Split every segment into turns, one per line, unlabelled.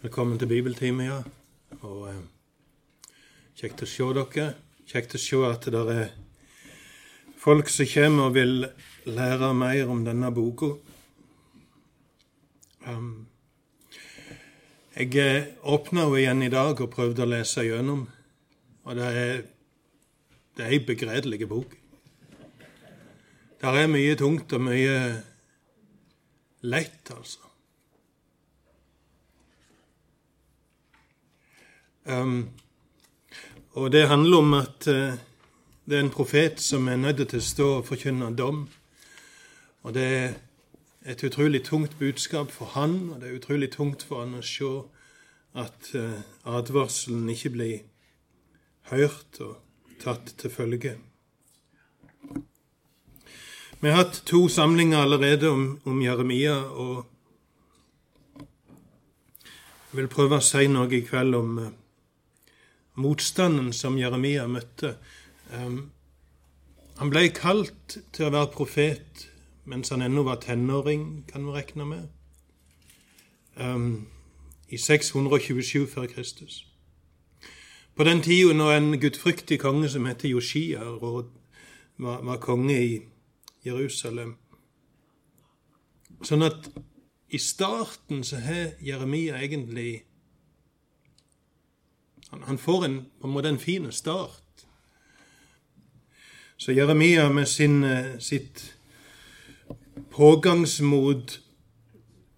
Velkommen til bibeltime, ja. Og eh, Kjekt å se dere. Kjekt å se at det er folk som kommer og vil lære mer om denne boka. Um, jeg eh, åpna henne igjen i dag og prøvde å lese gjennom, og det er, det er ei begredelig bok. Der er mye tungt og mye lett, altså. Um, og det handler om at uh, det er en profet som er nødt til å stå og forkynne dom. Og det er et utrolig tungt budskap for han, og det er utrolig tungt for han å se at uh, advarselen ikke blir hørt og tatt til følge. Vi har hatt to samlinger allerede om, om Jeremia, og jeg vil prøve å si noe i kveld om uh, motstanden som Jeremia møtte. Um, han ble kalt til å være profet mens han ennå var tenåring, kan vi regne med, um, i 627 før Kristus. På den tida når en gudfryktig konge som heter Joshia, var, var konge i Jerusalem. Sånn at i starten så har Jeremia egentlig han, han får en, på en måte en fin start. Så Jeremia med sin, eh, sitt pågangsmod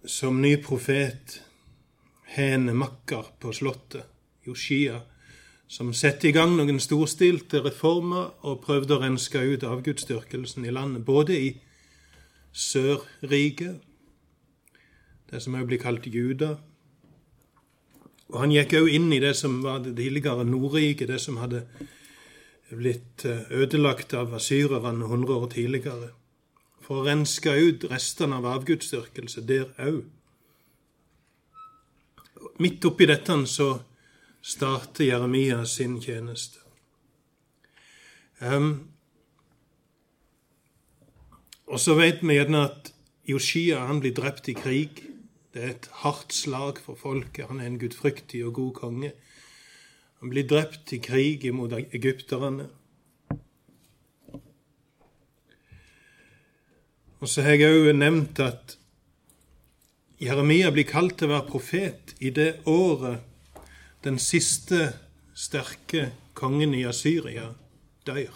som ny profet har en makker på slottet, Joshia, som setter i gang noen storstilte reformer og prøvde å renske ut avgudsdyrkelsen i landet, både i Sørriket, det som også blir kalt Juda, og Han gikk òg inn i det som var det tidligere Nordriket, det som hadde blitt eh, ødelagt av asyrerne 100 år tidligere, for å renske ut restene av avgudsdyrkelse der òg. Midt oppi dette så starter Jeremia sin tjeneste. Um, og så vet vi gjerne at Joshia han blir drept i krig. Det er et hardt slag for folket. Han er en gudfryktig og god konge. Han blir drept i krig mot egypterne. Og så har jeg òg nevnt at Jeremia blir kalt til å være profet i det året den siste sterke kongen i Asyria dør.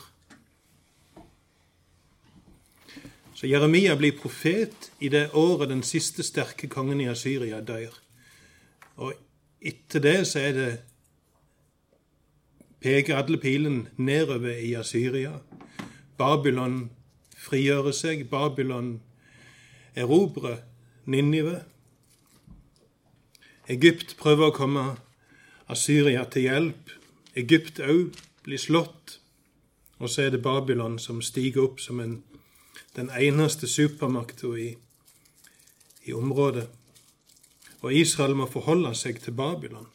Så Jeremia blir profet i det året den siste sterke kongen i Asyria dør. Og etter det så er det peker alle pilen nedover i Asyria. Babylon frigjøre seg. Babylon erobre Ninive. Egypt prøver å komme Asyria til hjelp. Egypt òg blir slått. Og så er det Babylon som stiger opp som en den eneste supermakta i, i området. Og Israel må forholde seg til Babylon.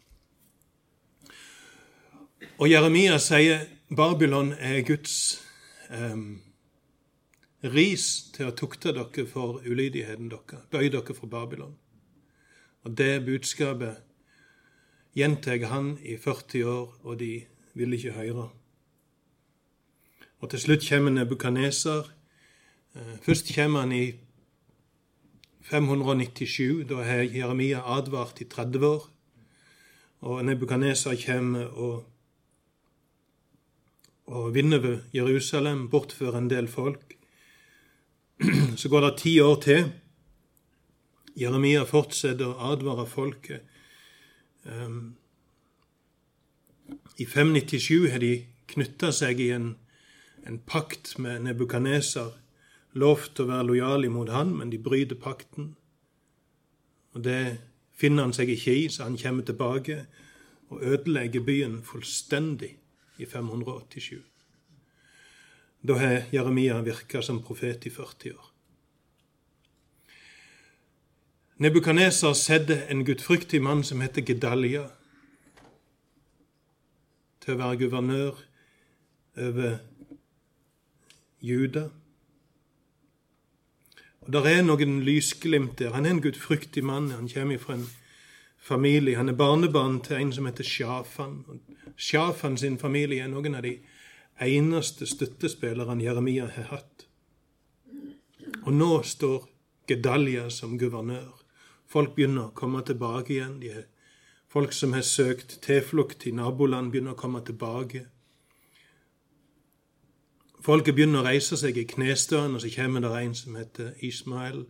Og Jeremia sier Babylon er Guds um, ris til å tukte dere for ulydigheten deres. Bøy dere for Babylon. Og det budskapet gjentar han i 40 år, og de vil ikke høre. Og til slutt kommer Nebukaneser Eh, først kommer han i 597. Da har Jeremia advart i 30 år. Og Nebukadneser kommer og, og vinner ved Jerusalem, bortfører en del folk. Så går det ti år til. Jeremia fortsetter å advare folket. Um, I 597 har de knytta seg i en, en pakt med Nebukadneser lovt å være lojal imot han, men de bryter pakten. Og det finner han seg ikke i, så han kommer tilbake og ødelegger byen fullstendig i 587. Da har Jeremia virka som profet i 40 år. Nebukaneser setter en gudfryktig mann som heter Gedalia, til å være guvernør over Juda. Og Der er noen lysglimt der. Han er en gudfryktig mann. Han kommer fra en familie. Han er barnebarn til en som heter Sjafan. Sjafan sin familie er noen av de eneste støttespillerne Jeremia har hatt. Og nå står Gedalia som guvernør. Folk begynner å komme tilbake igjen. Folk som har søkt tilflukt i naboland, begynner å komme tilbake. Folket begynner å reise seg i knestående, og så kommer det en som heter Ismael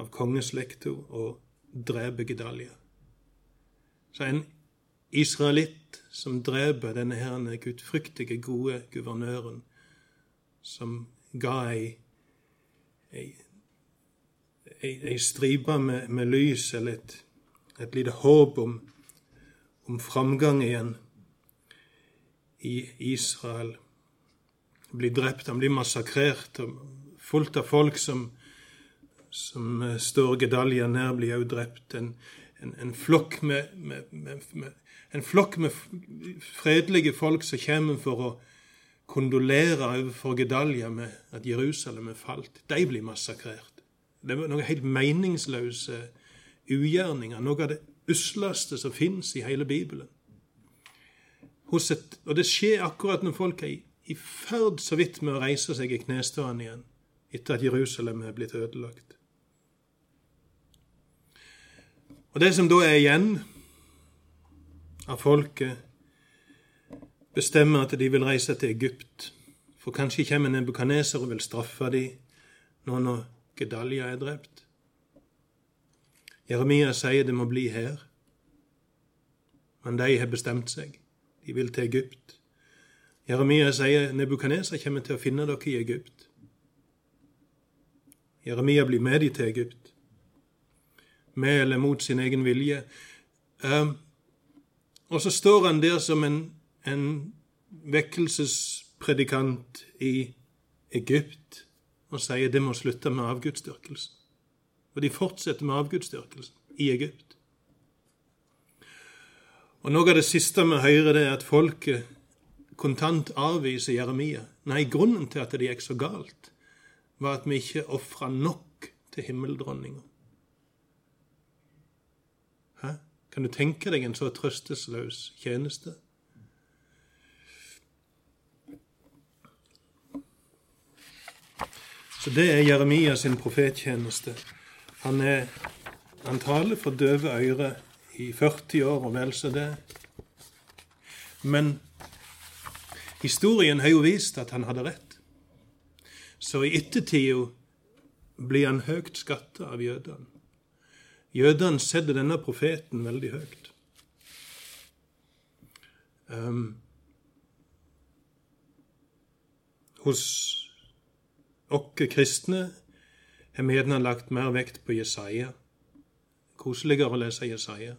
av kongeslekta, og dreper Gedalia. Så en israelitt som dreper denne her gudfryktige, gode guvernøren, som ga ei, ei, ei, ei stripe med, med, lys, eller et, et lite håp om, om framgang igjen i Israel. Blir drept, han blir massakrert, fullt av folk som, som eh, står Gedalia nær, blir også drept. En, en, en, flokk med, med, med, en flokk med fredelige folk som kommer for å kondolere overfor Gedalja med at Jerusalem er falt. De blir massakrert. Det er noen helt meningsløse ugjerninger. Noe av det usleste som fins i hele Bibelen. Et, og det skjer akkurat når folk er i, i ferd så vidt med å reise seg i knestående igjen etter at Jerusalem er blitt ødelagt. Og det som da er igjen av folket, bestemmer at de vil reise til Egypt. For kanskje kommer Nebukaneser og vil straffe dem nå når Gedalia er drept. Jeremia sier det må bli her. Men de har bestemt seg. De vil til Egypt. Jeremia sier Nebukaneser kommer til å finne dere i Egypt. Jeremia blir med dem til Egypt med eller mot sin egen vilje. Um, og så står han der som en, en vekkelsespredikant i Egypt og sier det må slutte med avgudsdyrkelsen. Og de fortsetter med avgudsdyrkelsen i Egypt. Og Noe av det siste vi hører, det er at folket kontant avviser Jeremia. Nei, grunnen til at det gikk så galt, var at vi ikke ofra nok til himmeldronninga. Kan du tenke deg en så trøstesløs tjeneste? Så det er Jeremia sin profettjeneste. Han, er, han taler for døve øyre i 40 år og vel så det. Men historien har jo vist at han hadde rett. Så i ettertida blir han høyt skatta av jødene. Jødene setter denne profeten veldig høyt. Um, hos oss kristne har vi gjerne lagt mer vekt på Jesaja. Koseligere å lese Jesaja.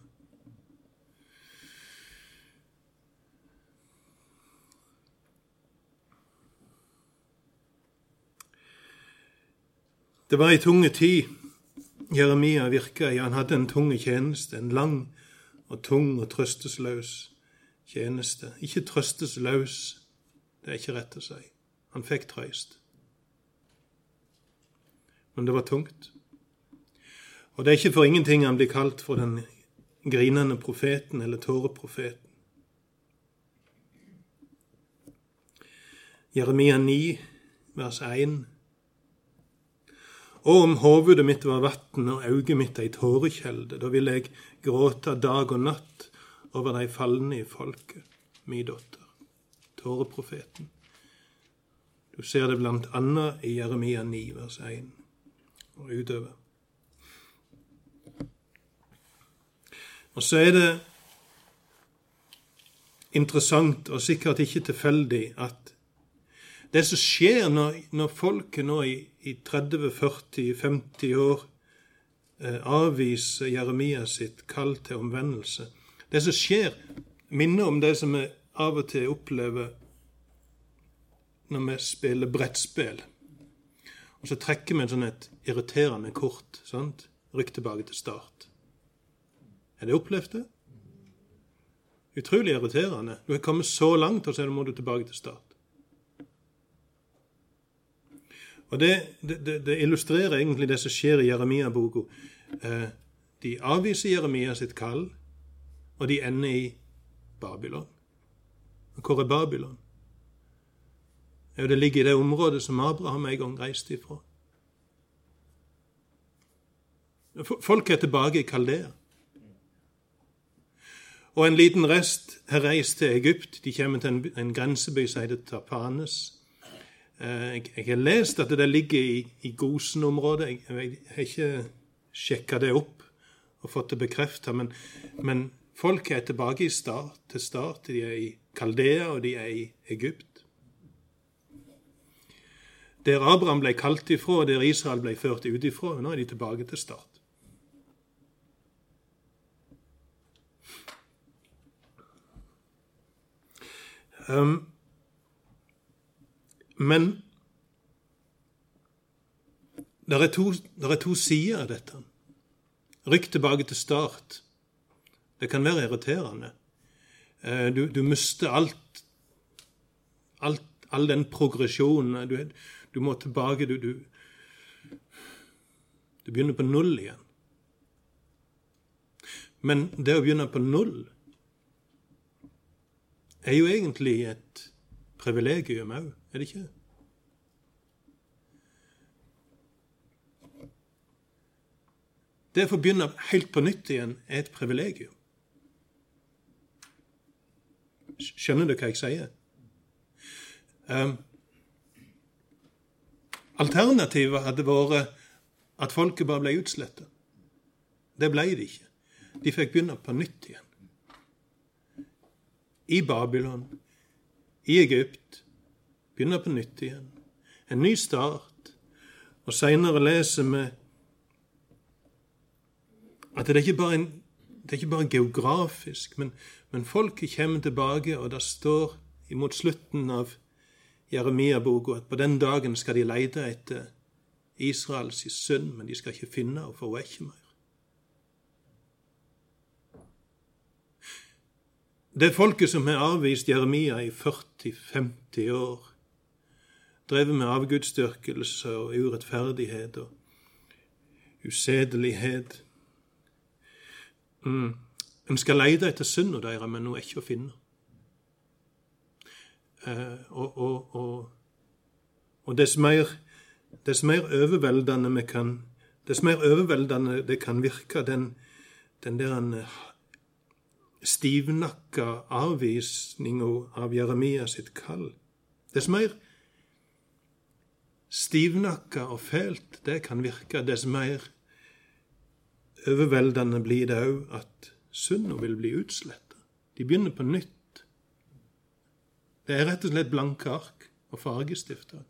Det var ei tunge tid Jeremia virka i. Han hadde en tunge tjeneste, en lang og tung og trøstesløs tjeneste. Ikke trøstesløs, det er ikke rett å si. Han fikk trøyst. Men det var tungt. Og det er ikke for ingenting han blir kalt for den grinende profeten eller tåreprofeten. Jeremia 9, vers 1. Og om hovudet mitt var vatn og auget mitt ei tårekjelde, da ville jeg gråte dag og natt over de falne i folket, mi datter, tåreprofeten. Du ser det blant annet i Jeremia 9, vers 1 og utover. Og så er det interessant og sikkert ikke tilfeldig at det som skjer når, når folket nå i, i 30-40-50 år eh, avviser Jeremias sitt kall til omvendelse Det som skjer, minner om det som vi av og til opplever når vi spiller brettspill. Og så trekker vi sånn et irriterende kort. sant? Rykk tilbake til start. Har du opplevd det? Utrolig irriterende. Du har kommet så langt, og så må du tilbake til start. Og det, det, det, illustrerer egentlig det som skjer i Jeremia-boka. Eh, De avviser Jeremia sitt kall, og de ender i Babylon. Hvor er Babylon? Jo, det ligger i det området som Abraham en gang reiste ifra. Folk er tilbake i Kaldea. Og en liten rest har reist til Egypt. De kommer til en, en grenseby som heter Tapanes. Eh, jeg, har lest at det ligger i, i Gosen-området. Jeg, jeg, har ikke sjekka det opp og fått det bekrefta, men, men folk er tilbake start, til start. De er i Kaldea, og de er i Egypt. Der Abraham ble kalt ifra, og der Israel ble ført ut ifra, nå er de tilbake til start. Um, men det er, to, er to sider av dette. Rykk tilbake til start. Det kan være irriterende. Eh, du, du mister alt, alt, all den progresjonen. Du, du må tilbake du, du, du begynner på null igjen. Men det å begynne på null er jo egentlig et privilegium òg, er det ikke? Det å få begynne helt på nytt igjen er et privilegium. Skjønner du hva jeg sier? Um, alternativet hadde vært at folket bare ble utsletta. Det ble de ikke. De fikk begynne på nytt igjen. I Babylon, i Egypt. Begynne på nytt igjen. En ny start. Og seinere leser vi at det er ikke bare en det er ikke bare geografisk, men, men folket kommer tilbake, og det står imot slutten av Jeremia-boka at på den dagen skal de lete etter Israels sønn, men de skal ikke finne henne, for hun er ikke mer. Det er folket som har avvist Jeremia i 40-50 år, drevet med avgudsdyrkelse og urettferdighet og usedelighet Mm. En skal leite etter synda deres, men hun er ikke å finne. Eh, og, og, og, og dess, mer, dess mer overveldende vi kan Dess mer overveldende det kan virke, den, den der eh, stivnakka avvisninga av Jeremia sitt kall, dess mer stivnakka og fælt det kan virke, dess mer overveldende blir det òg at synda vil bli utsletta. De begynner på nytt. Det er rett og slett blanke ark og fargestifter.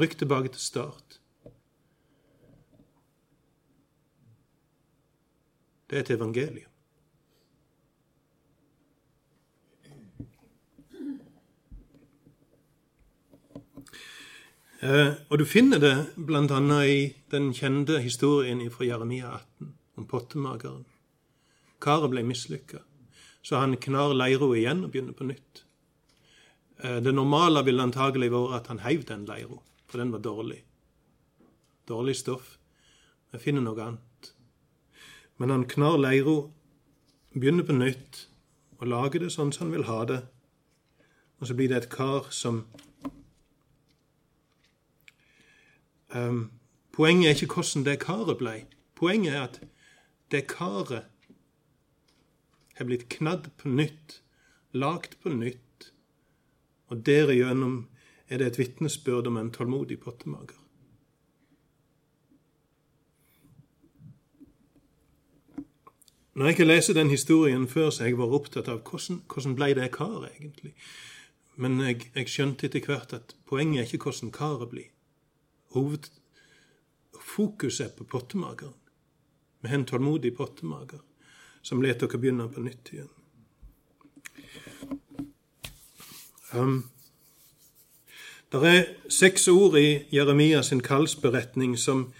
Rykk tilbake til start. Det er et evangelium. Og du finner det bl.a. i den kjente historien fra Jeremia 18 om pottemakeren. Karet ble mislykka, så han knar leira igjen og begynner på nytt. Eh, det normale ville antagelig vært at han heiv den leira, for den var dårlig. Dårlig stoff. Vi finner noe annet. Men han knar leira, begynner på nytt og lager det sånn som han vil ha det. Og så blir det et kar som Um, poenget er ikke hvordan det karet ble. Poenget er at det karet har blitt knadd på nytt, lagd på nytt, og derigjennom er det et vitnesbyrd om en tålmodig pottemager. Når jeg ikke leser den historien før, så jeg vært opptatt av hvordan, hvordan ble det karet egentlig. Men jeg, jeg skjønte etter hvert at poenget er ikke hvordan karet blir hovedfokuset på pottemageren. Med en tålmodig pottemager som lar dere begynne på nytt igjen. Um, det er seks ord i Jeremias sin kallsberetning som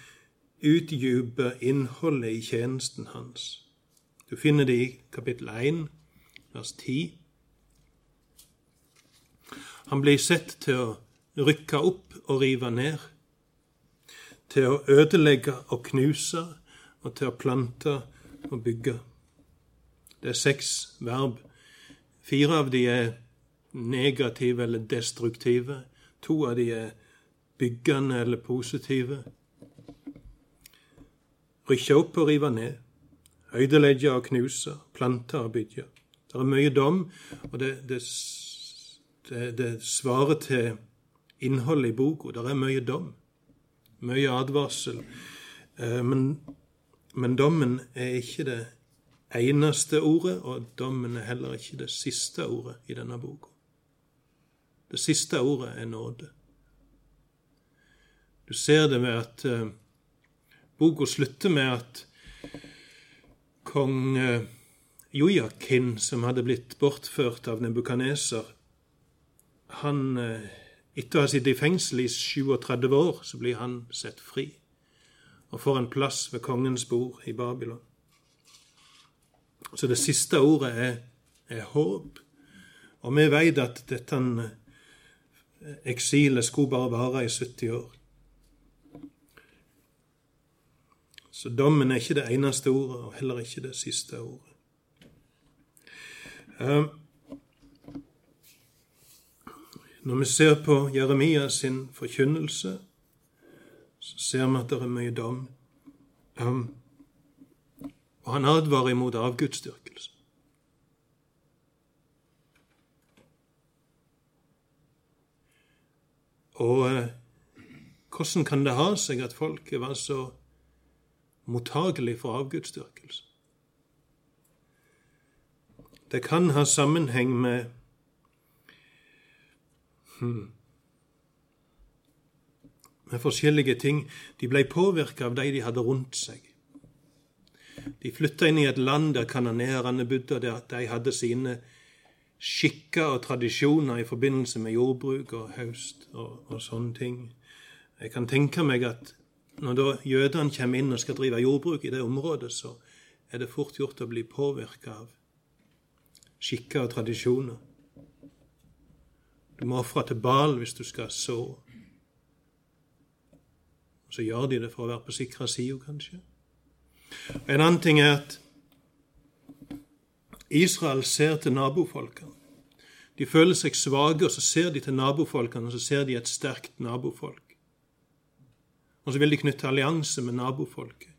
utdyper innholdet i tjenesten hans. Du finner det i kapittel 1, vers 10. Han blir sett til å rykke opp og rive ned. Til å ødelegge og knuse, og til å plante og bygge. Det er seks verb. Fire av de er negative eller destruktive. To av de er byggende eller positive. Rykke opp og rive ned. Ødelegge og knuse. Plante og bygge. Det er mye dom, og det, det, det, det svarer til innholdet i boka. Det er mye dom. Mye advarsel. Eh, men, men dommen er ikke det eneste ordet, og dommen er heller ikke det siste ordet i denne boka. Det siste ordet er nåde. Du ser det ved at eh, boka slutter med at kong eh, Jojakin, som hadde blitt bortført av Nebukaneser, han uh, etter å ha sittet i fengsel i 37 år, så blir han sett fri og får en plass ved kongens bord i Babylon. Så det siste ordet er, er håp. Og vi vet at dette eksilet skulle bare vare i 70 år. Så dommen er ikke det eneste ordet, og heller ikke det siste ordet. Uh, når vi ser på Jeremia sin forkynnelse, så ser vi at det er mye dom. Um, og han advarer imot avgudsdyrkelse. Og eh, hvordan kan det ha seg at folket var så mottagelig for avgudsdyrkelse? Det kan ha sammenheng med Hmm. Med forskjellige ting. De ble påvirka av de de hadde rundt seg. De flytta inn i et land der kanonerene bodde, der de hadde sine skikker og tradisjoner i forbindelse med jordbruk og høst og, og sånne ting. Jeg kan tenke meg at når da jødene kommer inn og skal drive jordbruk i det området, så er det fort gjort å bli påvirka av skikker og tradisjoner. Du må ofre til Bal hvis du skal så. Og så gjør de det for å være på sikra sida, kanskje. En annen ting er at Israel ser til nabofolkene. De føler seg svake, og så ser de til nabofolkene, og så ser de et sterkt nabofolk. Og så vil de knytte allianse med nabofolket.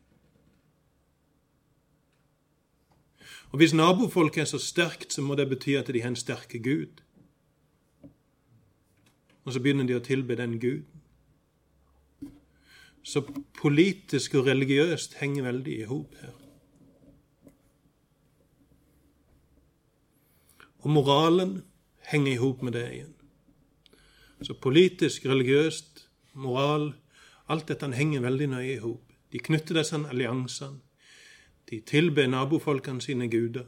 Og Hvis nabofolket er så sterkt, så må det bety at de har en sterke Gud. Og så begynner de å tilbe den guden. Så politisk og religiøst henger veldig i hop her. Og moralen henger i hop med det igjen. Så politisk, religiøst, moral Alt dette henger veldig nøye i hop. De knytter disse alliansene. De tilber nabofolkene sine guder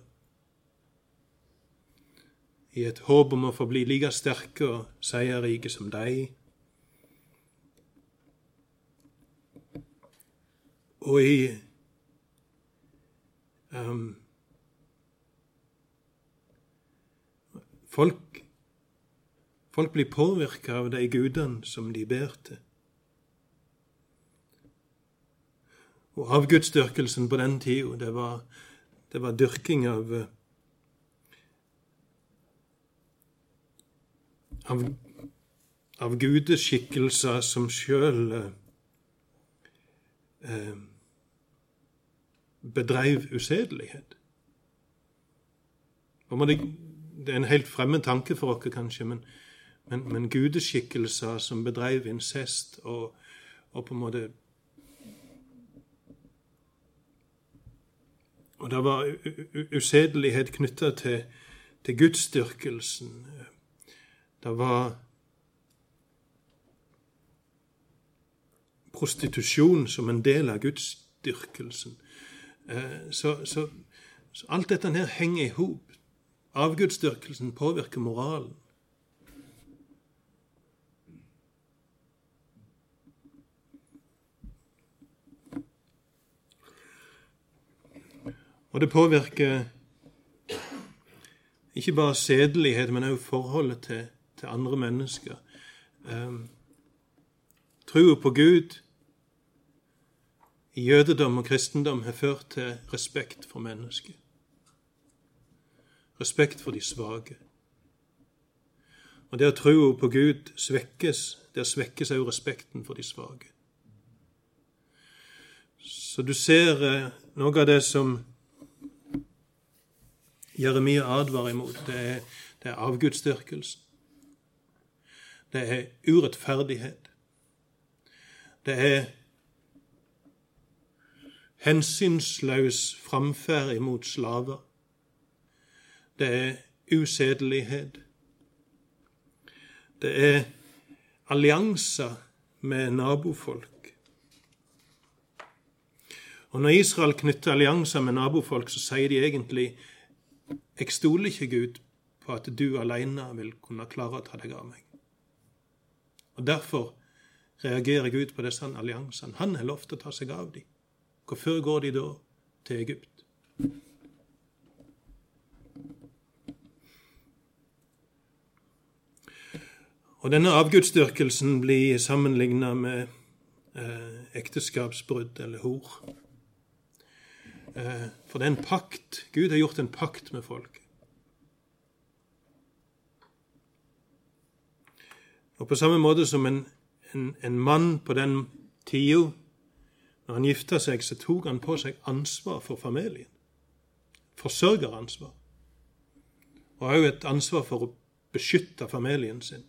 i et håp om å få bli like sterke og seierrike som deg. Og i um, folk, folk blir påvirka av de gudene som de ber til. Og avgudsdyrkelsen på den tida, det det var dyrking av av, av gudeskikkelser som sjøl eh, eh, bedreiv usedelighet. Det er en helt fremmed tanke for oss, kanskje, men, men, men gudeskikkelser som bedreiv incest og, og på en måte Og det var usedelighet knytta til, til gudsdyrkelsen. Det var prostitusjon som en del av gudsdyrkelsen. Eh, så, så, så alt dette her henger i hop. Avgudsdyrkelsen påvirker moralen. Og det påvirker ikke bare sedelighet, men også forholdet til til andre mennesker. Um, Troa på Gud i jødedom og kristendom har ført til respekt for mennesket. Respekt for de svake. Og der troa på Gud svekkes, der svekkes også respekten for de svake. Så du ser eh, noe av det som Jeremia advarer imot. Det er, det er avgudsdyrkelse. Det er urettferdighet. Det er hensynsløs framferd imot slaver. Det er usedelighet. Det er allianser med nabofolk. Og Når Israel knytter allianser med nabofolk, så sier de egentlig jeg stoler ikke, Gud, på at du alene vil kunne klare å ta deg av meg. Og Derfor reagerer Gud på disse alliansene. Han har lovt å ta seg av dem. Hvorfor går de da til Egypt? Og Denne avgudsdyrkelsen blir sammenligna med eh, ekteskapsbrudd eller hor. Eh, for det er en pakt. Gud har gjort en pakt med folk. Og på samme måte som en, en, en mann på den tida, når han gifta seg, så tok han på seg ansvar for familien. Forsørgeransvar. Og òg et ansvar for å beskytte familien sin.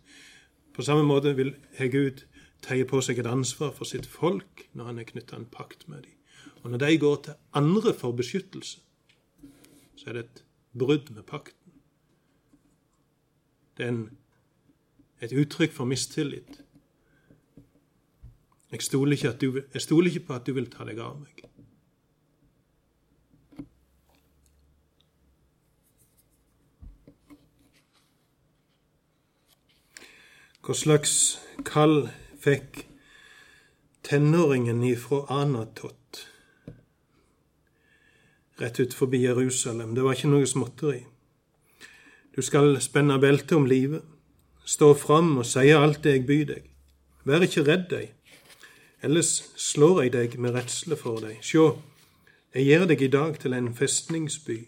På samme måte vil Gud teie på seg et ansvar for sitt folk når han er knytta en pakt med dem. Og når de går til andre for beskyttelse, så er det et brudd med pakten. Det er en, et uttrykk for mistillit. Jeg stoler, ikke du, jeg stoler ikke på at du vil ta deg av meg. Hva slags kall fikk tenåringen ifra Anatot rett ut forbi Jerusalem? Det var ikke noe småtteri. Du skal spenne beltet om livet, stå fram og sier alt det jeg byr deg. Vær ikke redd deg, ellers slår jeg deg med redsle for deg. Sjå, jeg gjør deg i dag til en festningsby,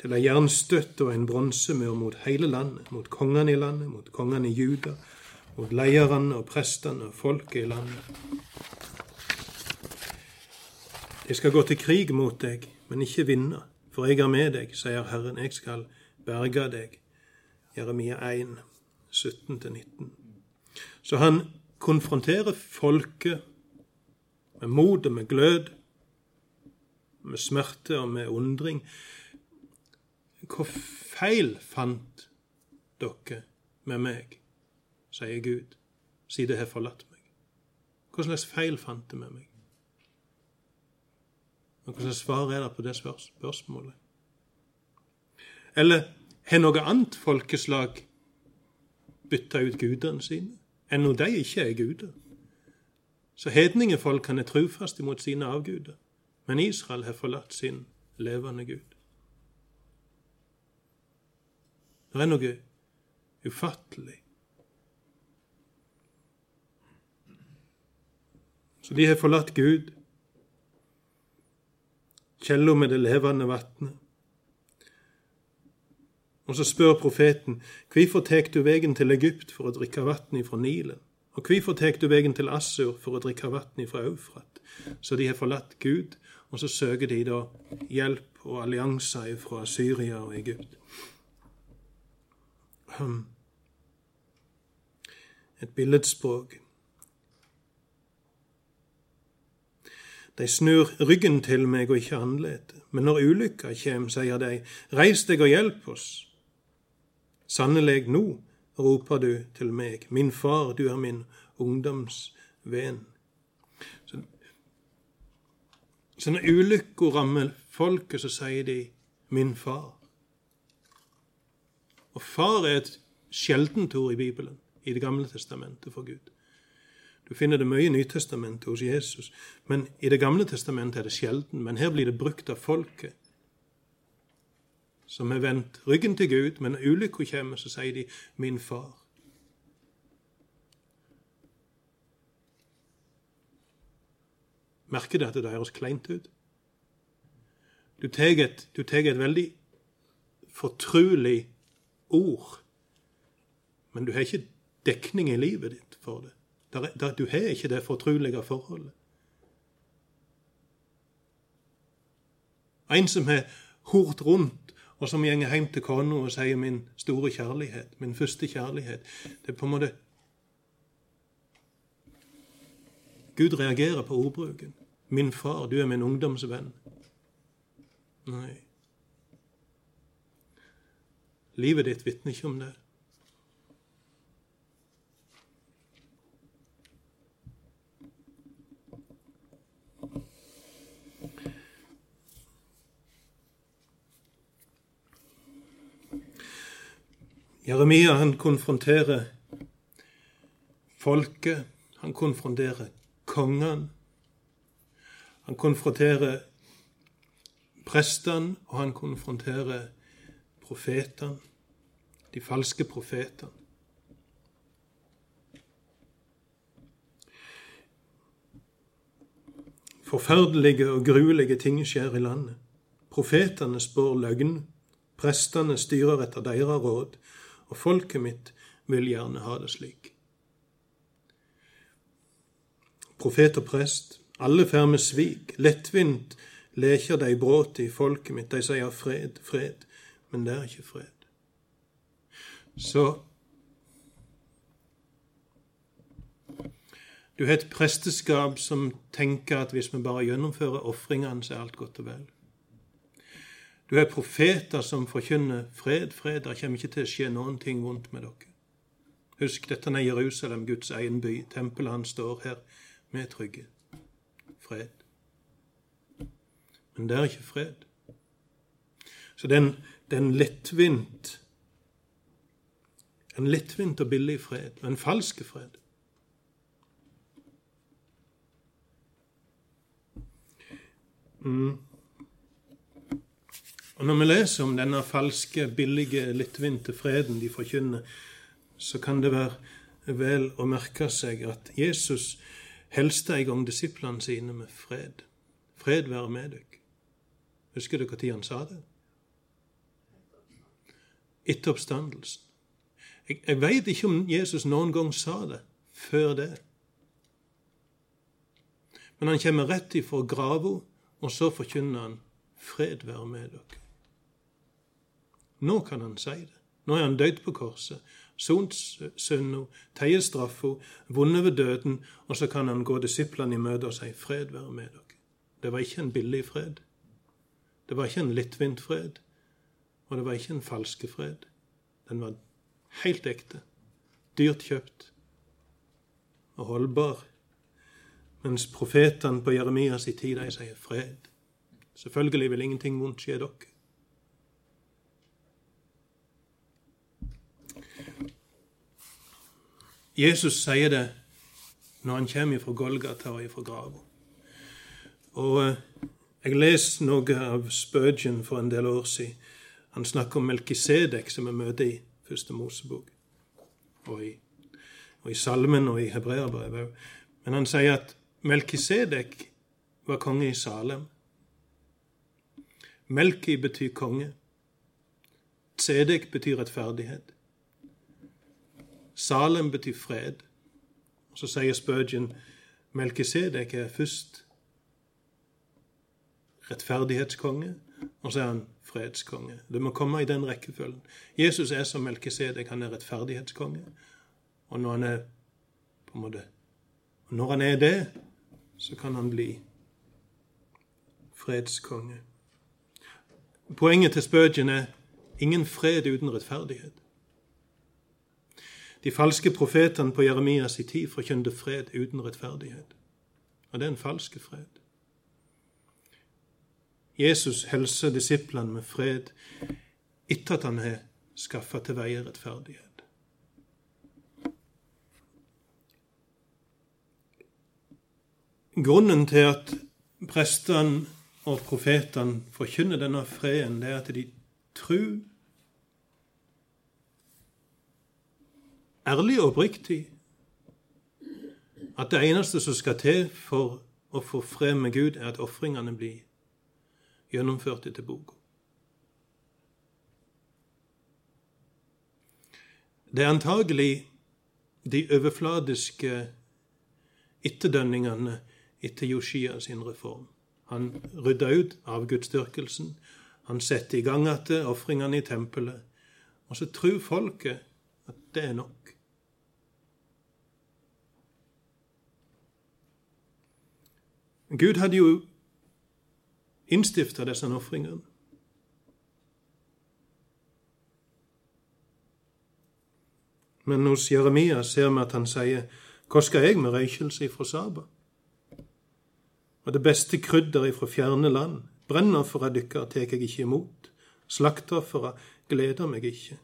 til ei jernstøtte og en bronsemur mot hele landet, mot kongene i landet, mot kongene i Juda, mot lederne og prestene og folket i landet. Jeg skal gå til krig mot deg, men ikke vinne, for jeg er med deg, sier Herren, jeg skal berge deg. Jeremia 1, 17-19. Så han konfronterer folket med mot og med glød, med smerte og med undring. Hvor feil fant dere med meg? sier Gud, siden det har forlatt meg. Hva slags feil fant dere med meg? Og Hva slags svar er det på det spørsmålet? Eller har noe annet folkeslag bytta ut gudene sine, enn når de ikke er guder? Så hedningefolkene er trufaste mot sine avguder, men Israel har forlatt sin levende Gud. Det er noe ufattelig Så de har forlatt Gud, kjella med det levende vatnet. Og så spør profeten, hvorfor tek du vegen til Egypt for å drikke vann ifra Nilen? Og hvorfor tek du vegen til Assur for å drikke vann ifra Eufrat? Så de har forlatt Gud, og så søker de da hjelp og allianser fra Syria og Egypt. Et billedspråk. De snur ryggen til meg og ikke andletet. Men når ulykka kjem, sier de, reis deg og hjelp oss. Sannelig, nå roper du til meg, min far, du er min ungdomsvenn. Så, så når ulykka rammer folket, så sier de min far. Og far er et sjeldent ord i Bibelen, i Det gamle testamentet for Gud. Du finner det mye i Nytestamentet hos Jesus. Men I Det gamle testamentet er det sjelden. Men her blir det brukt av folket som har vendt ryggen til Gud, men når ulykka kommer, så sier de 'min far'. Merker du at det høres kleint ut? Du tar et, et, veldig fortrulig ord, men du har ikke dekning i livet ditt for det. Der, der, du har ikke det fortrulige forholdet. En som har hort rundt, og som går hjem til kona og sier 'min store kjærlighet', 'min første kjærlighet'. Det er på en måte Gud reagerer på ordbruken. 'Min far, du er min ungdomsvenn'. Nei. Livet ditt vitner ikke om det. Jeremia han konfronterer folket, han konfronterer kongene. Han konfronterer prestene, og han konfronterer profetene, de falske profetene. Forferdelige og gruelige ting skjer i landet. Profetene spår løgn, prestene styrer etter deres råd, og folket mitt vil gjerne ha det slik. Profet og prest, alle fer med svik, lettvint leker de bråtet i folket mitt, de sier fred, fred, men det er ikke fred. Så du har et presteskap som tenker at hvis vi bare gjennomfører ofringene, så er alt godt og vel. Du har profeter som forkynner fred, fred. Det kommer ikke til å skje noen ting vondt med dere. Husk, dette er Jerusalem, Guds egen by. Tempelet hans står her. Vi er trygge. Fred. Men det er ikke fred. Så den, den lettvint En lettvint og billig fred, og en falsk fred. Mm. Og Når vi leser om denne falske, billige, lettvinte freden de forkynner, så kan det være vel å merke seg at Jesus helste en gang disiplene sine med fred. Fred være med dere. Husker dere når han sa det? Etter oppstandelsen. Jeg, jeg veit ikke om Jesus noen gang sa det før det. Men han kommer rett ifra grava, og så forkynner han 'Fred være med dere'. Nå kan han si det. Nå er han dødd på korset, sont synda, tatt straffa, vunnet ved døden, og så kan han gå disiplene i møte og si 'Fred være med dere'. Det var ikke en billig fred. Det var ikke en lettvint fred. Og det var ikke en falske fred. Den var helt ekte, dyrt kjøpt og holdbar. Mens profetene på Jeremias i tid de sier fred. Selvfølgelig vil ingenting vondt skje dere. Jesus sier det når han kommer fra Golgata og fra grava. Og eh, jeg leste noe av Spurgeon for en del år siden. Han snakker om Melkisedek, som vi møter i Første Mosebok, og i, og i Salmen og i Hebreabrevet òg. Men han sier at Melkisedek var konge i Salem. Melki betyr konge. Tzedek betyr rettferdighet. Salem betyr fred. Så sier Spurgeon Melkisedek er først rettferdighetskonge, og så er han fredskonge. Det må komme i den rekkefølgen. Jesus er som Melkisedek, han er rettferdighetskonge. Og når han er på en måte Når han er det, så kan han bli fredskonge. Poenget til Spurgeon er ingen fred uten rettferdighet. De falske profetene på Jeremias i tid forkynte fred uten rettferdighet. Og det er en falsk fred. Jesus helser disiplene med fred etter at han har skaffa til veie rettferdighet. Grunnen til at prestene og profetene forkynner denne freden, det er at de tror ærlig og oppriktig at det eneste som skal til for å få fred med Gud, er at ofringene blir gjennomført etter boka. Det er antagelig de overfladiske etterdønningene etter Joshia sin reform. Han rydda ut avgudsdyrkelsen. Han setter i gang igjen ofringene i tempelet. Og så tror folket at det er nok. Gud hadde jo innstifta disse ofringene. Men hos Jeremia ser vi at han sier, Hva skal jeg med røykelse ifra Saba? Og det beste krydder ifra fjerne land, brennoffera dykkar tek jeg ikke imot, slaktoffera gleder meg ikke.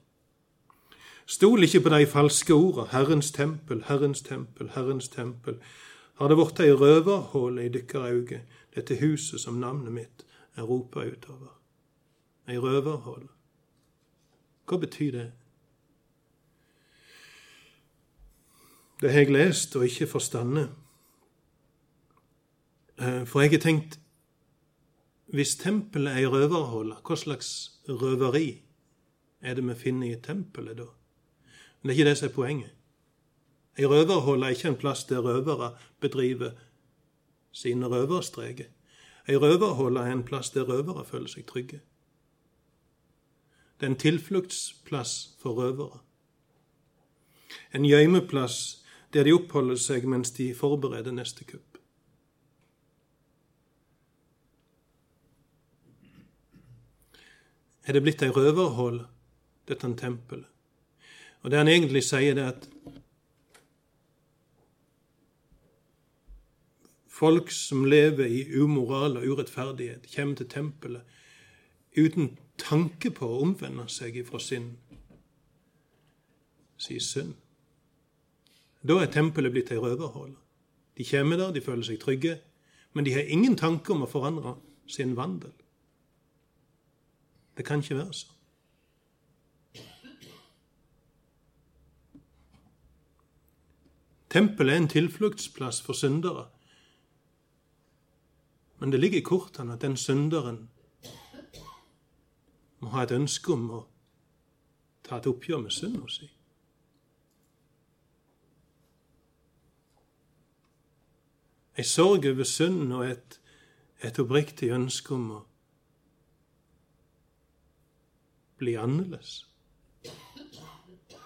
Stol ikke på de falske orda, Herrens tempel, Herrens tempel, Herrens tempel. Har det vorte ei røverhåle i dykkar auge, dette huset som navnet mitt er ropa utover? Ei røverhåle. Hva betyr det? Det har jeg lest og ikke forstandet. Eh, for jeg har tenkt hvis tempelet er ei røverhåle, hva slags røveri er det vi finner i tempelet da? Men det er ikke det som er poenget. Ei røverhåle er ikke en plass der røvere bedriver sine røverstreker. Ei røverhåle er en plass der røvere føler seg trygge. Det er en tilfluktsplass for røvere. En gjøymeplass der de oppholder seg mens de forbereder neste kupp. Er det blitt ei røverhål, dette tempelet? Og det han egentlig sier, det er at folk som lever i umoral og urettferdighet, kommer til tempelet uten tanke på å omvende seg ifra sin, sin synd. Da er tempelet blitt ei røverhåle. De kommer der, de føler seg trygge, men de har ingen tanke om å forandre sin vandel. Det kan ikke være sånn. Tempelet er en tilfluktsplass for syndere. Men det ligger i kortene at den synderen må ha et ønske om å ta et oppgjør med synda si. Ei sorg over synd og et, et oppriktig ønske om å bli annerledes.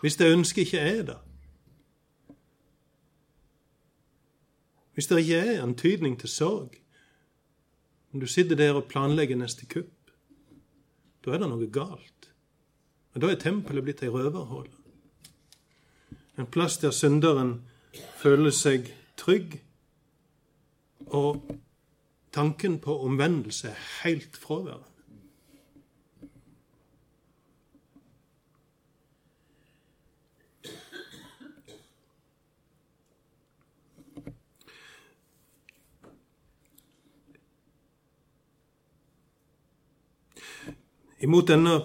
Hvis det ønsket ikke er der, hvis det ikke er antydning til sorg, om du sitter der og planlegger neste kupp, da er det noe galt. Men Da er tempelet blitt ei røverhule. En plass der synderen føler seg trygg og tanken på omvendelse er helt fraværende. Imot denne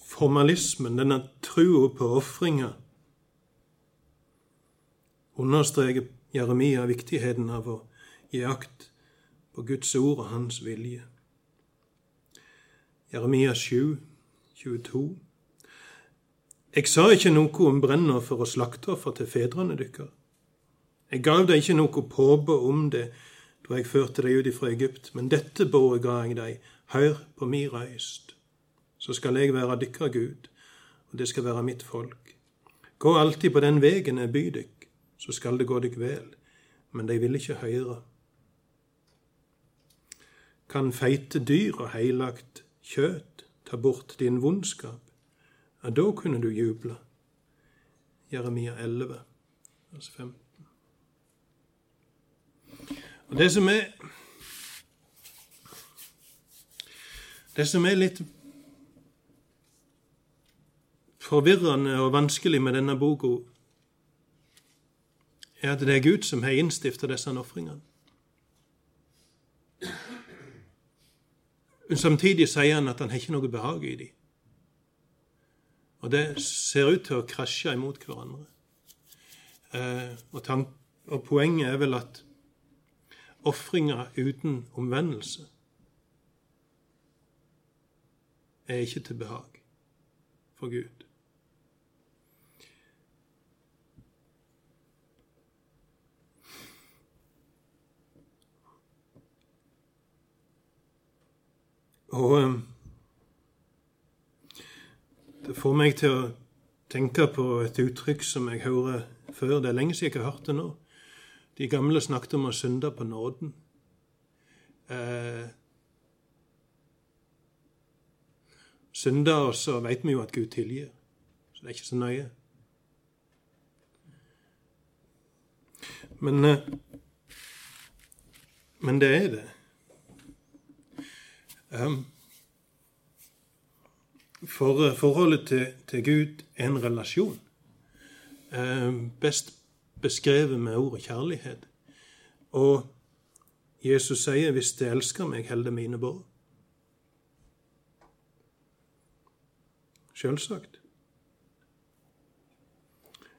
formalismen, denne trua på ofringer, understreker Jeremia viktigheten av å gi akt på Guds ord og hans vilje. Jeremia 7, 22. Jeg sa ikke noe om brennoffer og slakteoffer til fedrene dykkar. Jeg gav deg ikke noe påbud om det da jeg førte deg ut ifra Egypt, men dette båret ga jeg deg, hør på mi røyst. Så skal jeg være dykkar Gud, og det skal være mitt folk. Gå alltid på den vegen jeg byr dykk så skal det gå deg vel. Men de vil ikke høre. Kan feite dyr og heilagt kjøt ta bort din vondskap? Ja, da kunne du juble. Jeremia 11, vers 15. Det som er Det som er litt forvirrende og vanskelig med denne boka, er at det er Gud som har innstifta disse ofringene. Samtidig sier han at han har ikke noe behag i dem. Og det ser ut til å krasje imot hverandre. Eh, og, og, poenget er vel at ofringer uten omvendelse er ikke til behag for Gud. Og eh, det får meg til å tenke på et uttrykk som jeg hører før. Det er lenge siden jeg har hørt det nå. De gamle snakket om å synde på nåden. Eh, synder, og så vet vi jo at Gud tilgir. Så det er ikke så nøye. Men, eh, men det er det. Um, for forholdet til, til, Gud er en relasjon. Um, best beskrevet med ordet kjærlighet. Og Jesus sier 'hvis de elsker meg, holder mine båd'. Selvsagt.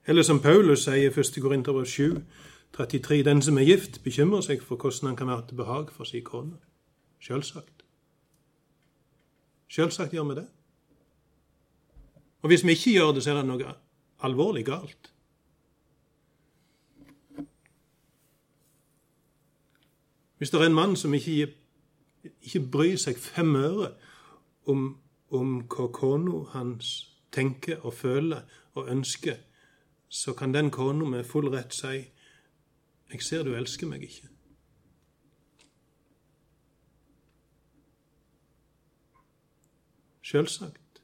Eller som Paulus sier i 1. Korinterbrev 7, 33, den som er gift, bekymrer seg for hvordan han kan være til behag for sin kone. Selvsagt. Selvsagt gjør vi det. Og hvis vi ikke gjør det, så er det noe alvorlig galt. Hvis det er en mann som ikke, ikke bryr seg fem øre om, om hva kona hans tenker og føler og ønsker, så kan den kona med full rett si 'Jeg ser du elsker meg ikke'. Selvsagt.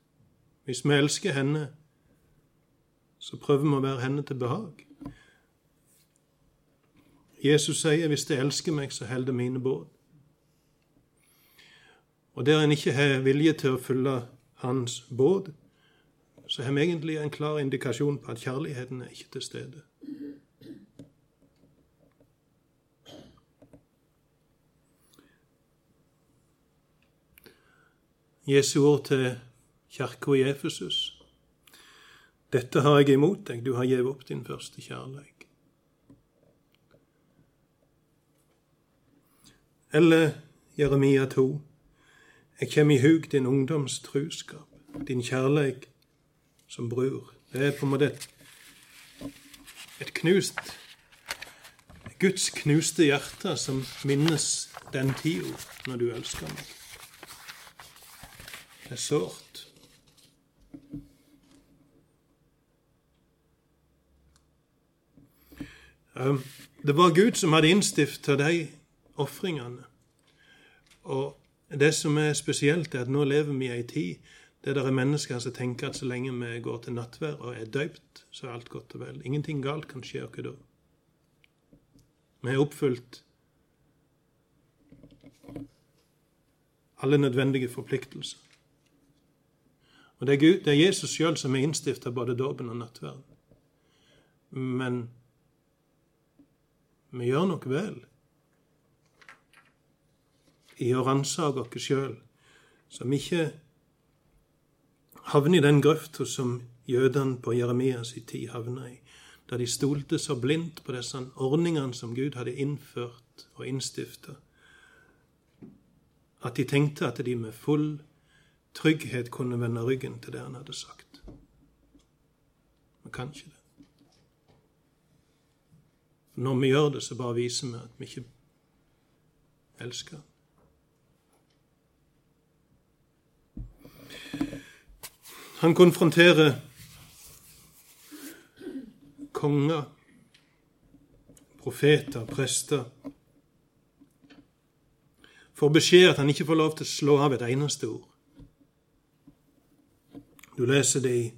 Hvis vi elsker henne, så prøver vi å være henne til behag. Jesus sier 'hvis de elsker meg, så hold det mine båd'. Og der en ikke har vilje til å følge hans båd, så har vi egentlig en klar indikasjon på at kjærligheten er ikke til stede. Jesu ord til kirka i Efesus. Dette har jeg imot deg, du har gitt opp din første kjærleik. Eller Jeremia 2. Jeg kommer i hug din ungdoms truskap, din kjærleik som bror. Det er på en måte et, et knust Guds knuste hjerte som minnes den tida når du elsker meg Det er sårt. Um, det var Gud som hadde innstifta de ofringene. Og det som er spesielt, er at nå lever vi i ei tid der det er mennesker som tenker at så lenge vi går til nattvær og er døypt, så er alt godt og vel. Ingenting galt kan skje oss da. Vi har oppfylt alle nødvendige forpliktelser. Og det er, Gud, det er Jesus sjøl som er innstifta både dåpen og nattverden. Men vi gjør nok vel i å ransake oss sjøl, vi ikke havner i den grøfta som jødene på Jeremias i tid havna i, da de stolte så blindt på disse ordningene som Gud hadde innført og innstifta, at de tenkte at de med full trygghet kunne vende ryggen til det han hadde sagt. Vi kan ikke det. Når vi gjør det, så bare viser vi at vi ikke elsker. Han konfronterer konger, profeter, prester. Får beskjed at han ikke får lov til å slå av et eneste ord. Du leser det i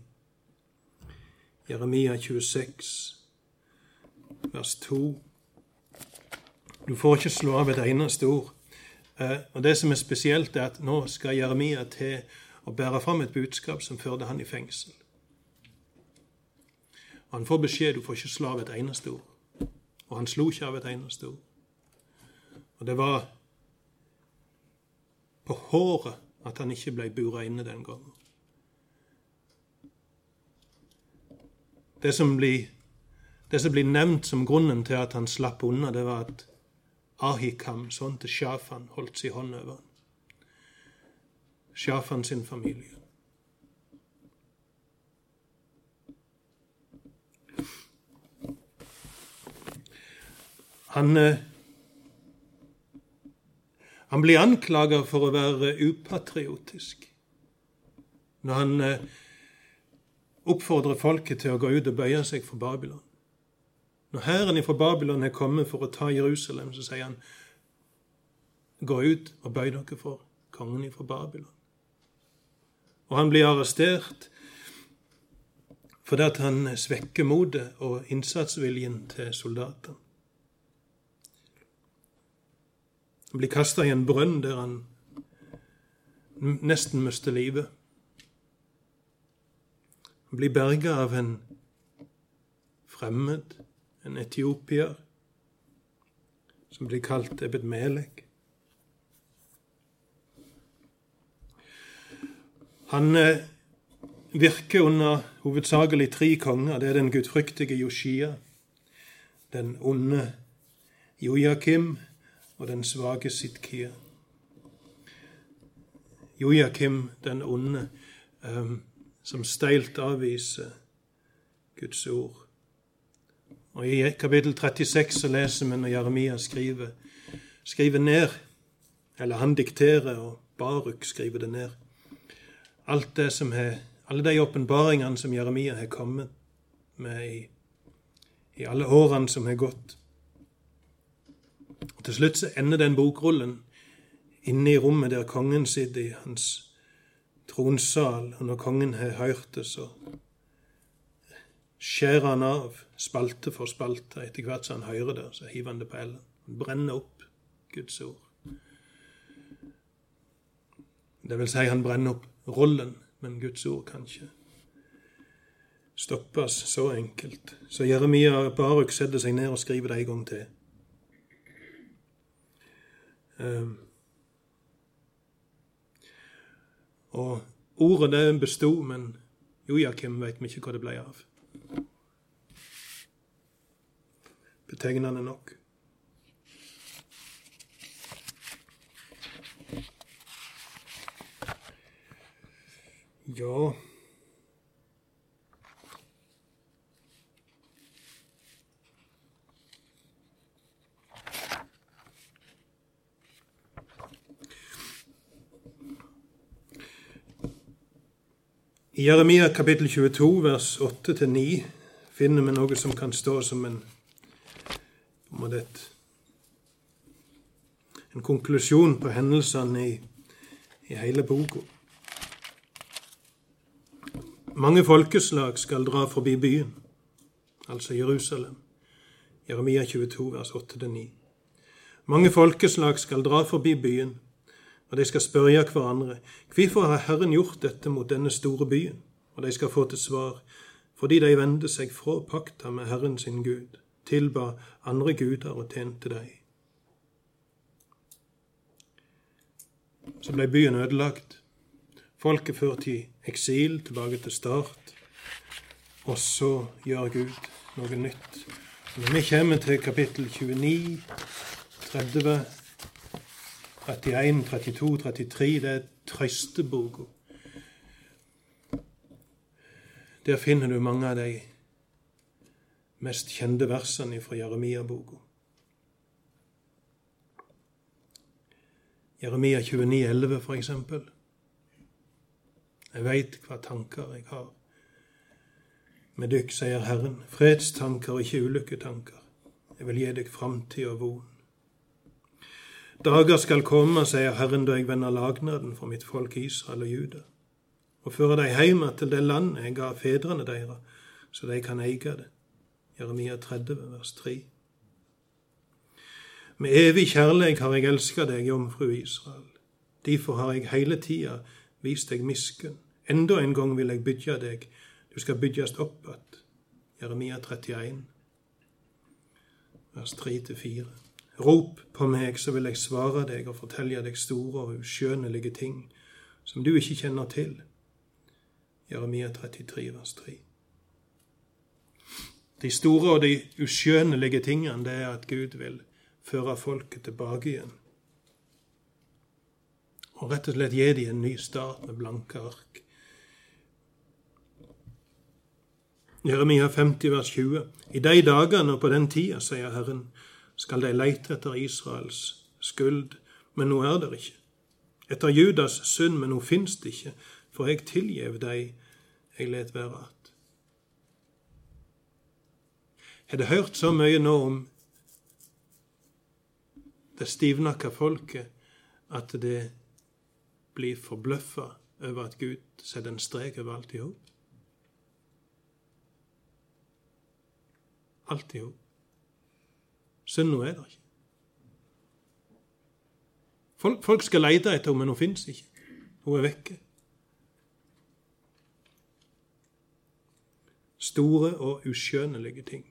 Jeremia 26, vers 2. Du får ikke slå av et eneste ord. Eh, og Det som er spesielt, er at nå skal Jeremia til å bære fram et budskap som førte han i fengsel. Og Han får beskjed du får ikke slå av et eneste ord. Og han slo ikke av et eneste ord. Og det var på håret at han ikke ble bura inne den gangen. Det som, blir, det som blir nevnt som grunnen til at han slapp unna, det var at Ahikam sånn til Shafan holdt sin hånd over han. Shafan sin familie. Han, eh, han blir anklaga for å være upatriotisk når han eh, oppfordrer folket til å gå ut og bøye seg for Babylon. Når hæren fra Babylon er kommet for å ta Jerusalem, så sier han gå ut og bøy dere for kongen fra Babylon. Og han blir arrestert fordi at han svekker motet og innsatsviljen til soldatene. Han blir kasta i en brønn der han nesten mister livet. Han blir berga av en fremmed, en etiopier, som blir kalt Ebed Melek. Han eh, virker under hovedsakelig tre konger. Det er den gudfryktige Joshia, den onde Jojakim og den svake Sidkia. Jojakim, den onde, um, som steilt avviser Guds ord. Og I kapittel 36 så leser vi når Jeremia skriver, skriver ned, eller han dikterer, og Baruk skriver det ned alt det som er, alle de åpenbaringene som Jeremia har kommet med i, i alle årene som har gått. Og Til slutt så ender den bokrullen inne i rommet der kongen sitter i hans tronsal. Og når kongen har hørt det, så skjærer han av spalte for spalte. Etter hvert som han hører det, så hiver han det på ellen. Han brenner opp Guds ord. Det vil si, han brenner opp rollen, men Guds ord kan ikke stoppes så enkelt. Så Jeremia Baruk setter seg ned og skriver det en gang til. Um, og ordet det bestod, men Jojakim vet vi ikke hva det ble av. Betegnende nok. Ja I Jeremia kapittel 22, vers 8-9, finner vi noe som kan stå som en, en konklusjon på hendelsene i, i hele boka. Mange folkeslag skal dra forbi byen, altså Jerusalem. Jeremia 22, vers 8-9. Mange folkeslag skal dra forbi byen, og de skal spørre hverandre, hvorfor har Herren gjort dette mot denne store byen? Og de skal få til svar, fordi de vendte seg fra pakta med Herren sin Gud, tilba andre guder og tjente dem. Så ble byen ødelagt. Folket ført i eksil, tilbake til start. Og så gjør Gud noe nytt. Når vi kommer til kapittel 29, 30, 31, 32, 33, det er trøsteboka. Der finner du mange av de mest kjente versene fra Jeremia-boka. Jeremia 29, 29,11 for eksempel. Jeg veit hva tanker jeg har. Med dykk, sier Herren, fredstanker, og ikke ulykketanker. Jeg vil gi deg framtid og von. Dager skal komme, sier Herren, da jeg vender lagnaden for mitt folk Israel og Juda, og fører deg hjem til det landet jeg ga fedrene deres, så de kan eie det. Jeremia 30, vers 3. Med evig kjærleik har jeg elska deg, jomfru Israel. Derfor har jeg hele tida vist deg miskunn. Enda en gang vil jeg bygge deg, du skal bygges opp att. Jeremia 31, vers 3-4. Rop på meg, så vil jeg svare deg og fortelle deg store og uskjønnelige ting som du ikke kjenner til. Jeremia 33, vers 3. De store og de uskjønnelige tingene det er at Gud vil føre folket tilbake igjen. Og rett og slett gi dem en ny start med blanke ark. Jeremia 50, vers 20. I de dagene og på den tida, sier Herren, skal de leite etter Israels skuld, men nå er det ikke. Etter Judas synd, men nå fins det ikke, for jeg tilgjev dei jeg let være att. Har du hørt så mye nå om det stivnakka folket at det blir forbløffa over at Gud setter en strek over alt i hop? Alt i hop. Synda er der ikke. Folk, folk skal leite etter henne, men hun fins ikke. Hun er vekke. Store og uskjønnelige ting.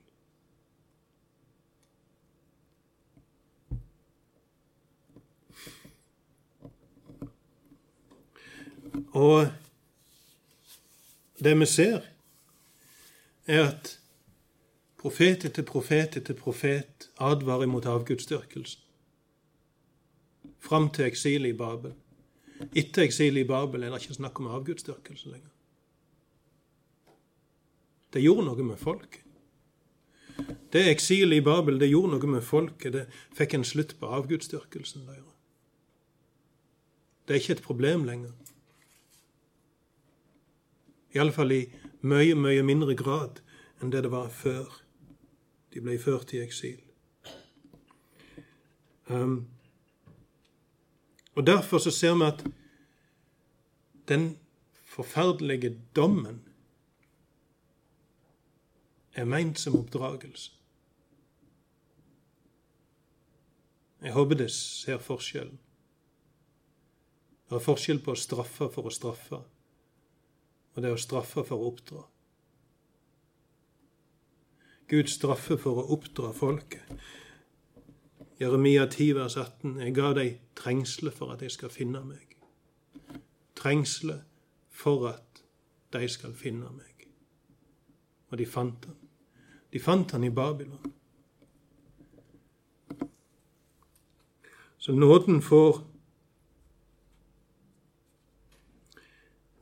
Og det vi ser, er at profet etter profet etter profet advarer mot avgudsdyrkelsen. Fram til eksilet i Babel. Etter eksilet i Babel er det ikke snakk om avgudsdyrkelse lenger. Det gjorde noe med folket. Det eksilet i Babel det gjorde noe med folket. Det fikk en slutt på avgudsdyrkelsen. Det er ikke et problem lenger. Iallfall i mye, mye mindre grad enn det det var før de ble ført i eksil. Um, og Derfor så ser vi at den forferdelige dommen er meint som oppdragelse. Jeg håper det ser forskjellen. Det er forskjell på å straffe for å straffe og det er å straffe for å oppdra. Gud straffer for å oppdra folket. Jeremia 10, vers 18. Jeg ga deg trengsle for at de skal finne meg. Trengsle for at de skal finne meg. Og de fant han. De fant han i Babylon. Så nåden får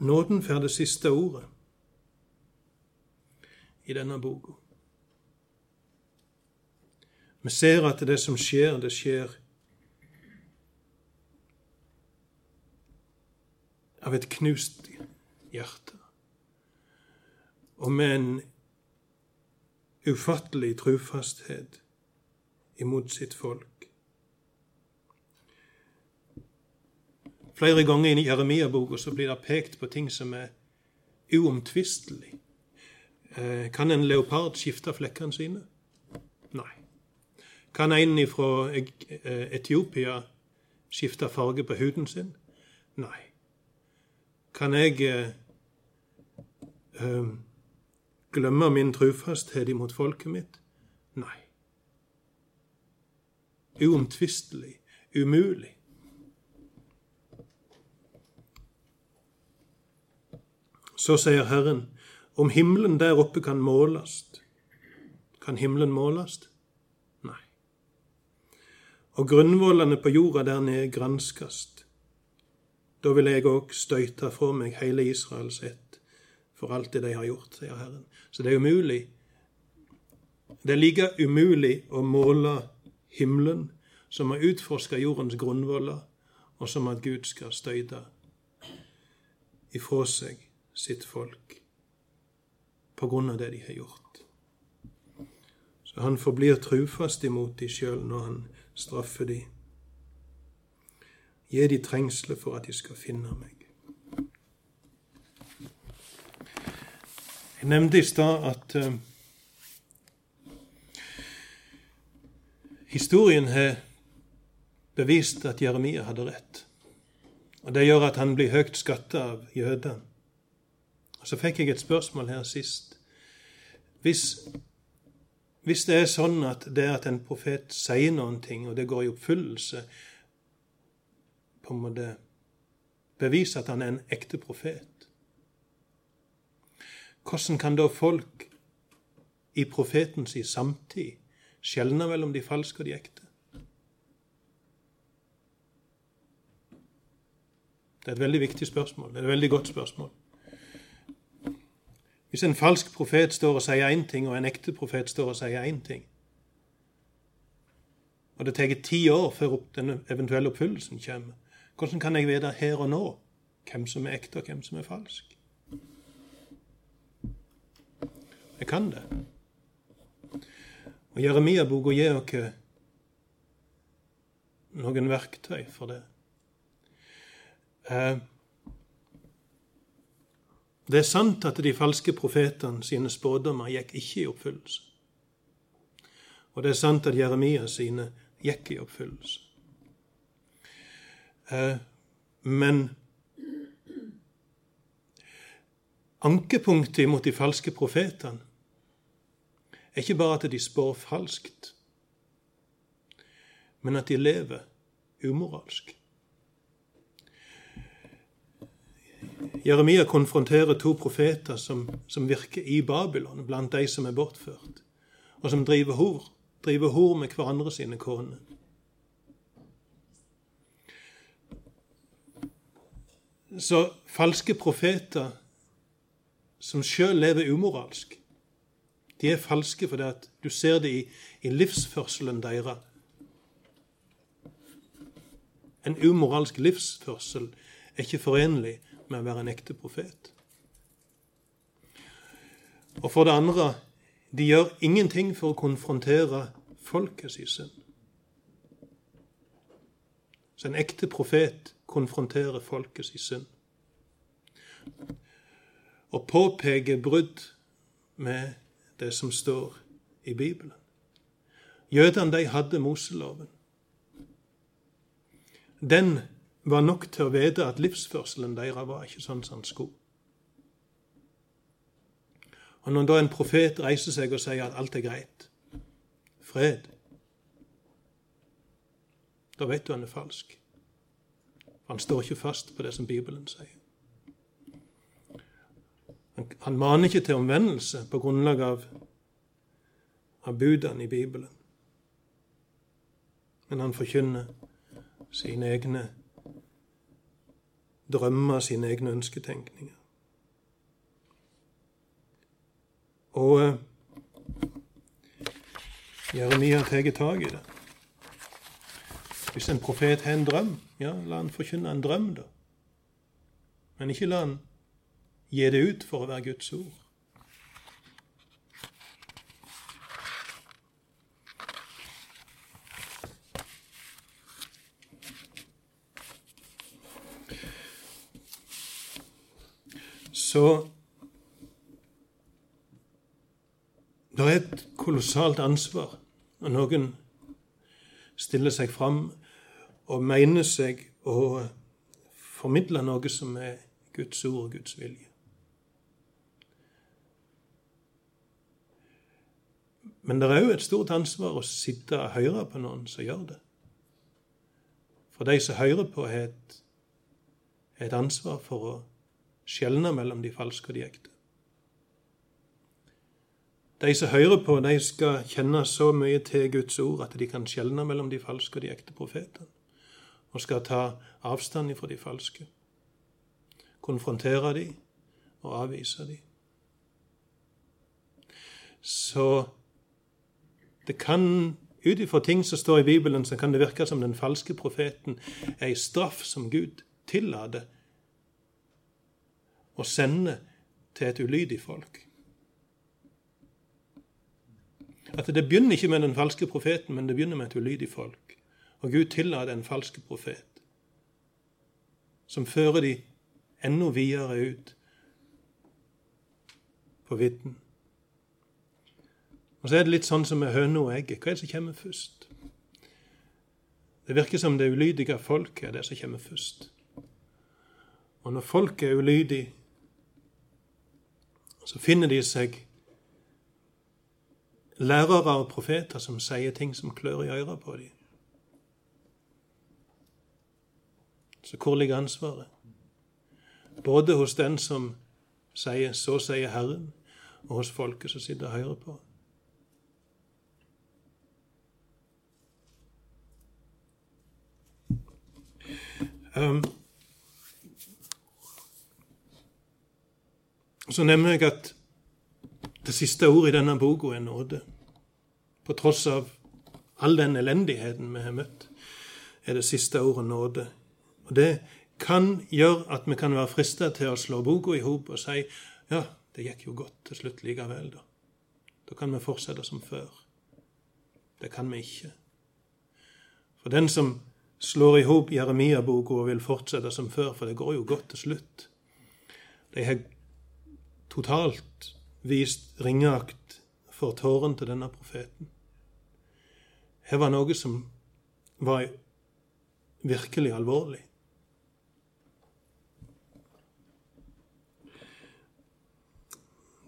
Nåden får det siste ordet i denne boka. Vi ser at det som skjer, det skjer av et knust hjerte. Og med en ufattelig trufasthet imot sitt folk. Flere ganger i Jeremia-boka blir det pekt på ting som er uomtvistelig. Eh, kan en leopard skifte flekkene sine? Kan en fra eh, Etiopia skifte farge på huden sin? Nei. Kan jeg eh, glemme min trufasthet imot folket mitt? Nei. Uomtvistelig. Umulig. Så sier Herren, om himmelen der oppe kan måles, kan himmelen måles? Og grunnvollene på jorda der nede granskast. Da vil jeg òg støyte fra meg hele Israels ett for alt det de har gjort, sier Herren. Så det er umulig. Det er like umulig å måle himmelen som å utforske jordens grunnvoller, og som at Gud skal støyte ifra seg sitt folk på grunn av det de har gjort. Så han forblir trufast imot de sjøl når han straffer de. Gi de trengsler for at de skal finne meg. Jeg nevnte i stad at uh, historien har bevist at Jeremia hadde rett. Og Det gjør at han blir høyt skatta av jødene. Og Så fikk jeg et spørsmål her sist. Hvis, hvis det er sånn at det at en profet sier noen ting, og det går i oppfyllelse, på en måte beviser at han er en ekte profet, hvordan kan da folk i profetens samtid skjelne mellom de falske og de ekte? Det er et veldig viktig spørsmål. Det er et veldig godt spørsmål. Hvis en falsk profet står og sier én ting, og en ekte profet står og sier én ting, og det tar ti år før den eventuelle oppfyllelsen kommer, hvordan kan jeg vite her og nå hvem som er ekte, og hvem som er falsk? Jeg kan det. Og Jeremia-boka gir oss noen verktøy for det. Eh, det er sant at de falske profetene sine spådommer gikk ikke i oppfyllelse. Og det er sant at Jeremia sine gikk i oppfyllelse. Eh, men ankepunktet mot de falske profetene er ikke bare at de spår falskt, men at de lever umoralsk. Jeremia konfronterer to profeter som, som, virker i Babylon, blant de som er bortført, og som driver hor, driver hor med hverandre sine koner. Så falske profeter som sjøl lever umoralsk, de er falske fordi at du ser det i, i livsførselen deres. En umoralsk livsførsel er ikke forenlig med å være en ekte profet. Og for det andre de gjør ingenting for å konfrontere folkets synd. Så en ekte profet konfronterer folkets synd. Og påpeker brudd med det som står i Bibelen. Jødene de hadde Moseloven. Den var nok til å vite at livsførselen deres var ikke sånn som den skulle. Og når da en profet reiser seg og sier at alt er greit, fred, da vet du han er falsk. Han står ikke fast på det som Bibelen sier. Han maner ikke til omvendelse på grunnlag av, av budene i Bibelen. Men han forkynner sine egne drømmer, sine egne ønsketenkninger. Og eh, Jeremia tar tak i det. Hvis en profet har en drøm, ja, la han forkynne en drøm, da. Men ikke la han gi det ut for å være Guds ord. Så det er et kolossalt ansvar når noen stiller seg fram og mener seg å formidle noe som er Guds ord og Guds vilje. Men det er òg et stort ansvar å sitte og høre på noen som gjør det. For de som hører på, har et, et ansvar for å skjelne mellom de falske og de ekte. De som hører på, de skal kjenne så mye til Guds ord at de kan skjelne mellom de falske og de ekte profetene, og skal ta avstand fra de falske. Konfrontere de og avvise de. Så det kan ut ifra ting som står i Bibelen, så kan det virke som den falske profeten er en straff som Gud tillater og sende til et ulydig folk. At det begynner ikke med den falske profeten, men det begynner med et ulydig folk. Og Gud tillater en falske profet som fører de enda videre ut på vidden. Og så er det litt sånn som med høna og egget. Hva er det som kommer først? Det virker som det ulydige folket er det som kommer først. Og når folket er ulydig, så finner de seg lærere og profeter som sier ting som klør i øret på dem. Så hvor ligger ansvaret? Både hos den som sier 'så sier Herren', og hos folket som sitter og hører på. Um, så nevner jeg at det siste ordet i denne boka er nåde. På tross av all den elendigheten vi har møtt, er det siste ordet nåde. Og det kan gjøre at vi kan være frista til å slå boka i hop og si ja, det gikk jo godt til slutt likevel, da. Da kan vi fortsette som før. Det kan vi ikke. For den som slår i hop Jeremia-boka og vil fortsette som før, for det går jo godt til slutt De har totalt vist ringeakt for tåren til denne profeten. Her var noe som var virkelig alvorlig.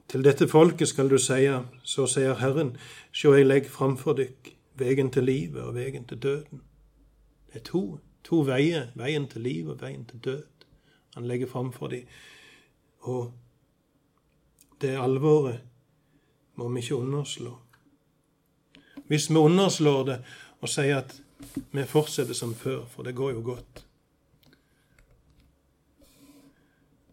Til dette folket skal du seie, så sier Herren, sjå jeg legg framfor dykk vegen til livet og vegen til døden. Det er to, to veier, veien til liv og veien til død. Han legger framfor dem. Og det alvoret må vi ikke underslå. Hvis vi underslår det og sier at vi fortsetter som før, for det går jo godt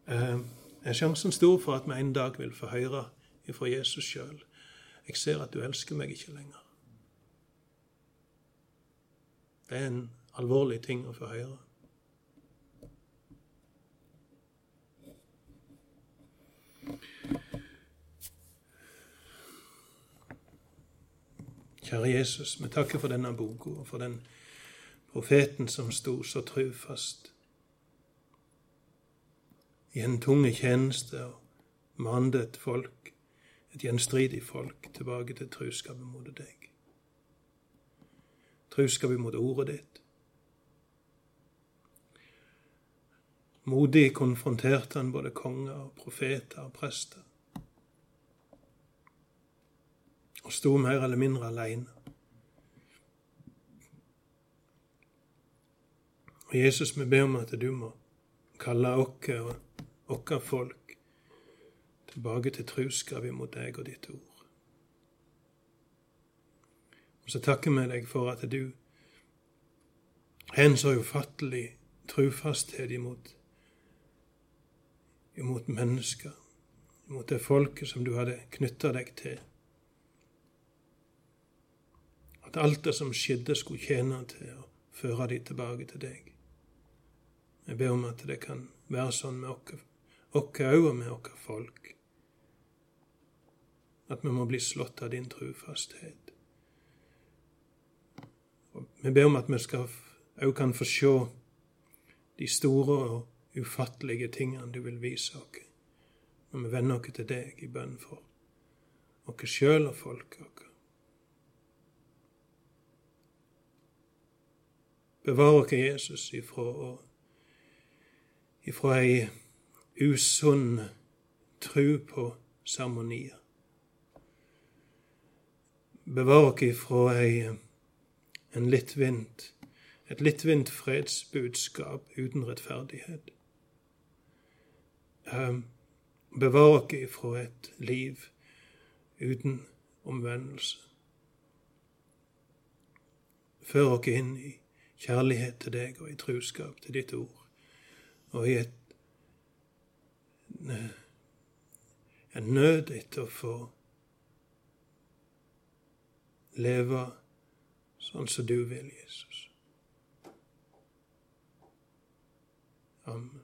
eh, Er sjansen stor for at vi en dag vil få høre ifra Jesus sjøl Jeg ser at du elsker meg ikke lenger. Det er en alvorlig ting å få høre. Kjære Jesus, vi takker for denne boka og for den profeten som sto så trufast i en tunge tjeneste og mandet et folk, et gjenstridig folk, tilbake til truskapet mot deg. Truskapet mot ordet ditt. Modig konfronterte han både konger og profeter og prester. Og sto mer eller mindre alene. Og Jesus, vi ber om at du må kalle oss og våre folk tilbake til truskap imot deg og ditt ord. Og så takker vi deg for at du har en så ufattelig trufasthet imot, imot mennesker, imot det folket som du hadde knytta deg til at alt det som skjedde, skulle tjene til å føre de tilbake til deg. Jeg ber om at det kan være sånn med oss òg og med våre folk. At vi må bli slått av din trufasthet. Vi ber om at vi òg kan få se de store og ufattelige tingene du vil vise oss når vi vender oss til deg i bønn for oss sjøl og folket vårt. Bevar oss, Jesus, ifra, ifra ei usunn tru på seremonier. Bevar oss ifra ei, en lettvint, et lettvint fredsbudskap uten rettferdighet. Um, bevar oss ifra et liv uten omvendelse. Før oss inn i kjærlighet til deg og i truskap til ditt ord, og i et, en nød etter å få leve sånn som du vil, Jesus. Amen.